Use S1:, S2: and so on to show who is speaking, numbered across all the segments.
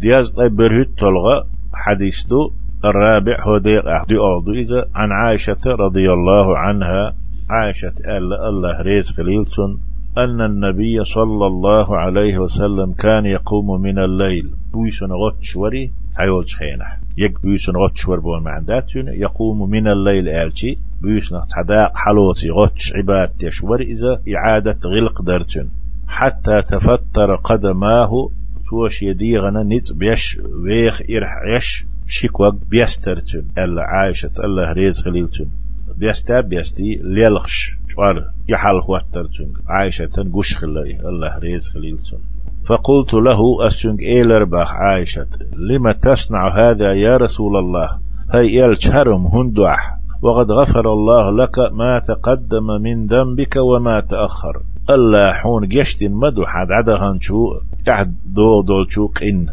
S1: دياز طيب برهت تلغى حديث دو الرابع هو ديق أحدي أعضو إذا عن عائشة رضي الله عنها عائشة ألا الله ريز خليلتون أن النبي صلى الله عليه وسلم كان يقوم من الليل. بويسون غتش وري تعيول خينح يك بويسون غتش ور بون معنداتون يقوم من الليل آلتي. بويسون تحداق حلوتي غتش عباد يشور إذا إعادة غلق درتون حتى تفتر قدماه توش يديغنا نت بيش ويخ إرح يش شكوك بيسترتون. ألا عايشة الله ريز خليلتون. بيستا بيستي ليلخش. شوار يحال خواترتون. عايشة قش خلي الله ريز خليلتون. فقلت له أسجنك إيلر باخ عايشة لما تصنع هذا يا رسول الله؟ هاي إل شهرم هندوح. وقد غفر الله لك ما تقدم من ذنبك وما تأخر. الله حون جشتين مدو حد عدهن شو؟ قعد دول دول شو قن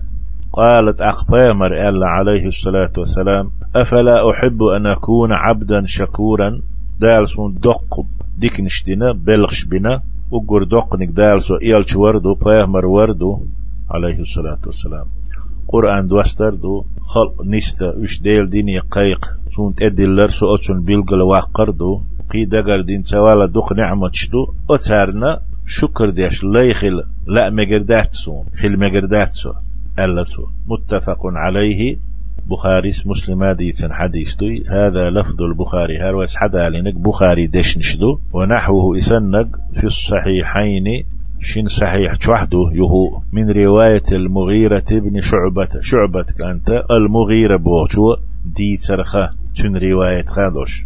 S1: قالت أخبامر ألا عليه الصلاة والسلام أفلا أحب أن أكون عبدا شكورا؟ دالسون دق ديك نشتنا بلغش بنا وقر دقنك دالسو إيالش وردو بامر وردو عليه الصلاة والسلام. قرآن دوستردو خلق نستا وش ديل ديني قيق. سون تدلر سو أتون بيلغل واقردو. قي دقر دين توالا دق نعمة شدو أتارنا شكر ديش. لا يخل لا مقردات سون خل سون ألسو متفق عليه. بخاري مسلم ديتن حديث دوي هذا لفظ البخاري. هروس حدا لنك بخاري دش نشدو. ونحوه إسنق في الصحيحين. شين صحيح شوحده يهو. من رواية المغيرة بن شعبة. شعبة أنت المغيرة بوشو دي ترخة تن رواية خادوش.